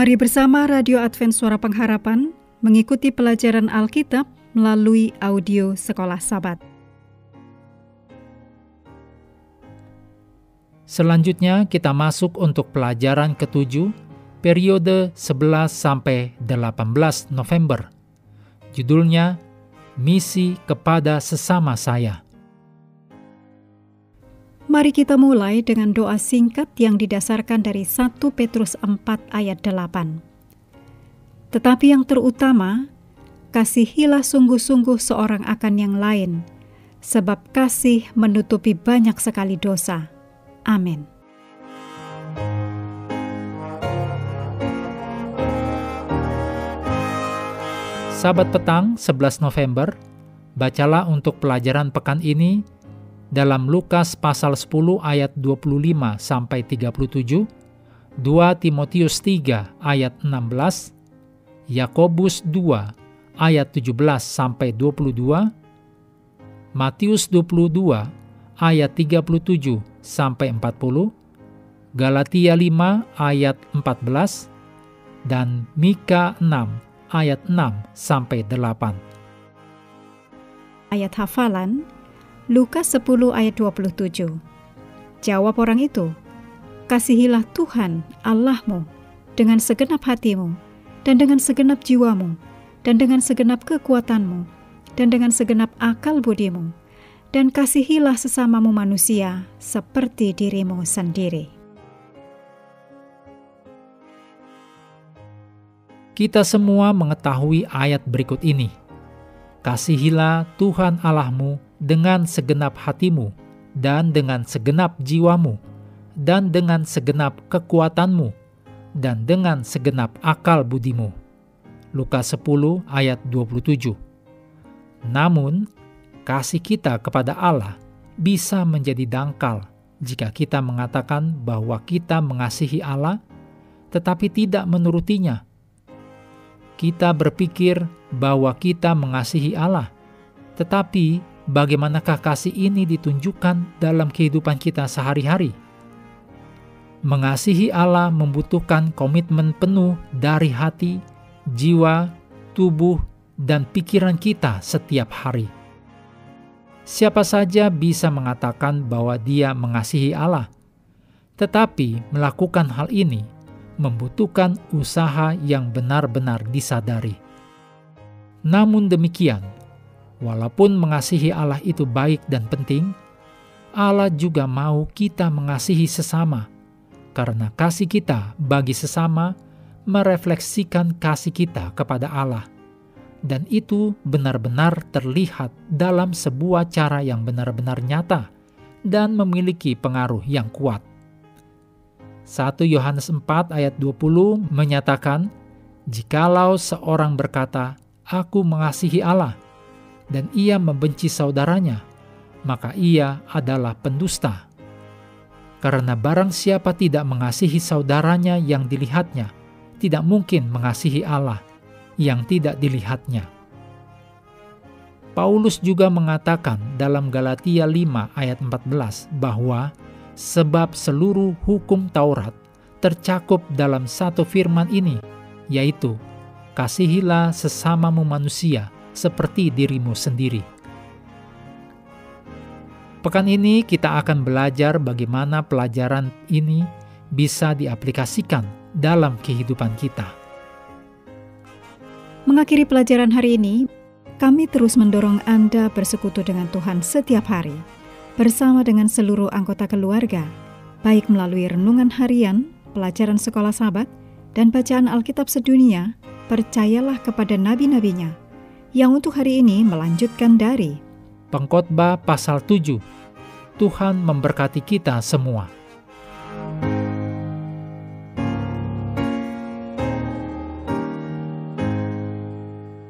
Mari bersama Radio Advent Suara Pengharapan mengikuti pelajaran Alkitab melalui audio Sekolah Sabat. Selanjutnya kita masuk untuk pelajaran ketujuh periode 11 sampai 18 November. Judulnya Misi kepada sesama saya. Mari kita mulai dengan doa singkat yang didasarkan dari 1 Petrus 4 ayat 8. Tetapi yang terutama, kasihilah sungguh-sungguh seorang akan yang lain, sebab kasih menutupi banyak sekali dosa. Amin. Sabat petang 11 November, bacalah untuk pelajaran pekan ini dalam Lukas pasal 10 ayat 25 sampai 37, 2 Timotius 3 ayat 16, Yakobus 2 ayat 17 sampai 22, Matius 22 ayat 37 sampai 40, Galatia 5 ayat 14, dan Mika 6 ayat 6 sampai 8. Ayat hafalan Lukas 10 ayat 27. Jawab orang itu, Kasihilah Tuhan Allahmu dengan segenap hatimu, dan dengan segenap jiwamu, dan dengan segenap kekuatanmu, dan dengan segenap akal budimu, dan kasihilah sesamamu manusia seperti dirimu sendiri. Kita semua mengetahui ayat berikut ini. Kasihilah Tuhan Allahmu dengan segenap hatimu, dan dengan segenap jiwamu, dan dengan segenap kekuatanmu, dan dengan segenap akal budimu. Lukas 10 ayat 27 Namun, kasih kita kepada Allah bisa menjadi dangkal jika kita mengatakan bahwa kita mengasihi Allah, tetapi tidak menurutinya. Kita berpikir bahwa kita mengasihi Allah, tetapi bagaimanakah kasih ini ditunjukkan dalam kehidupan kita sehari-hari? Mengasihi Allah membutuhkan komitmen penuh dari hati, jiwa, tubuh, dan pikiran kita setiap hari. Siapa saja bisa mengatakan bahwa dia mengasihi Allah, tetapi melakukan hal ini membutuhkan usaha yang benar-benar disadari. Namun demikian, Walaupun mengasihi Allah itu baik dan penting, Allah juga mau kita mengasihi sesama, karena kasih kita bagi sesama merefleksikan kasih kita kepada Allah, dan itu benar-benar terlihat dalam sebuah cara yang benar-benar nyata dan memiliki pengaruh yang kuat. 1 Yohanes 4 ayat 20 menyatakan, Jikalau seorang berkata, Aku mengasihi Allah, dan ia membenci saudaranya, maka ia adalah pendusta. Karena barang siapa tidak mengasihi saudaranya yang dilihatnya, tidak mungkin mengasihi Allah yang tidak dilihatnya. Paulus juga mengatakan dalam Galatia 5 ayat 14 bahwa sebab seluruh hukum Taurat tercakup dalam satu firman ini, yaitu kasihilah sesamamu manusia seperti dirimu sendiri. Pekan ini kita akan belajar bagaimana pelajaran ini bisa diaplikasikan dalam kehidupan kita. Mengakhiri pelajaran hari ini, kami terus mendorong Anda bersekutu dengan Tuhan setiap hari, bersama dengan seluruh anggota keluarga, baik melalui renungan harian, pelajaran sekolah sahabat, dan bacaan Alkitab sedunia, percayalah kepada nabi-nabinya, yang untuk hari ini melanjutkan dari Pengkhotbah pasal 7. Tuhan memberkati kita semua.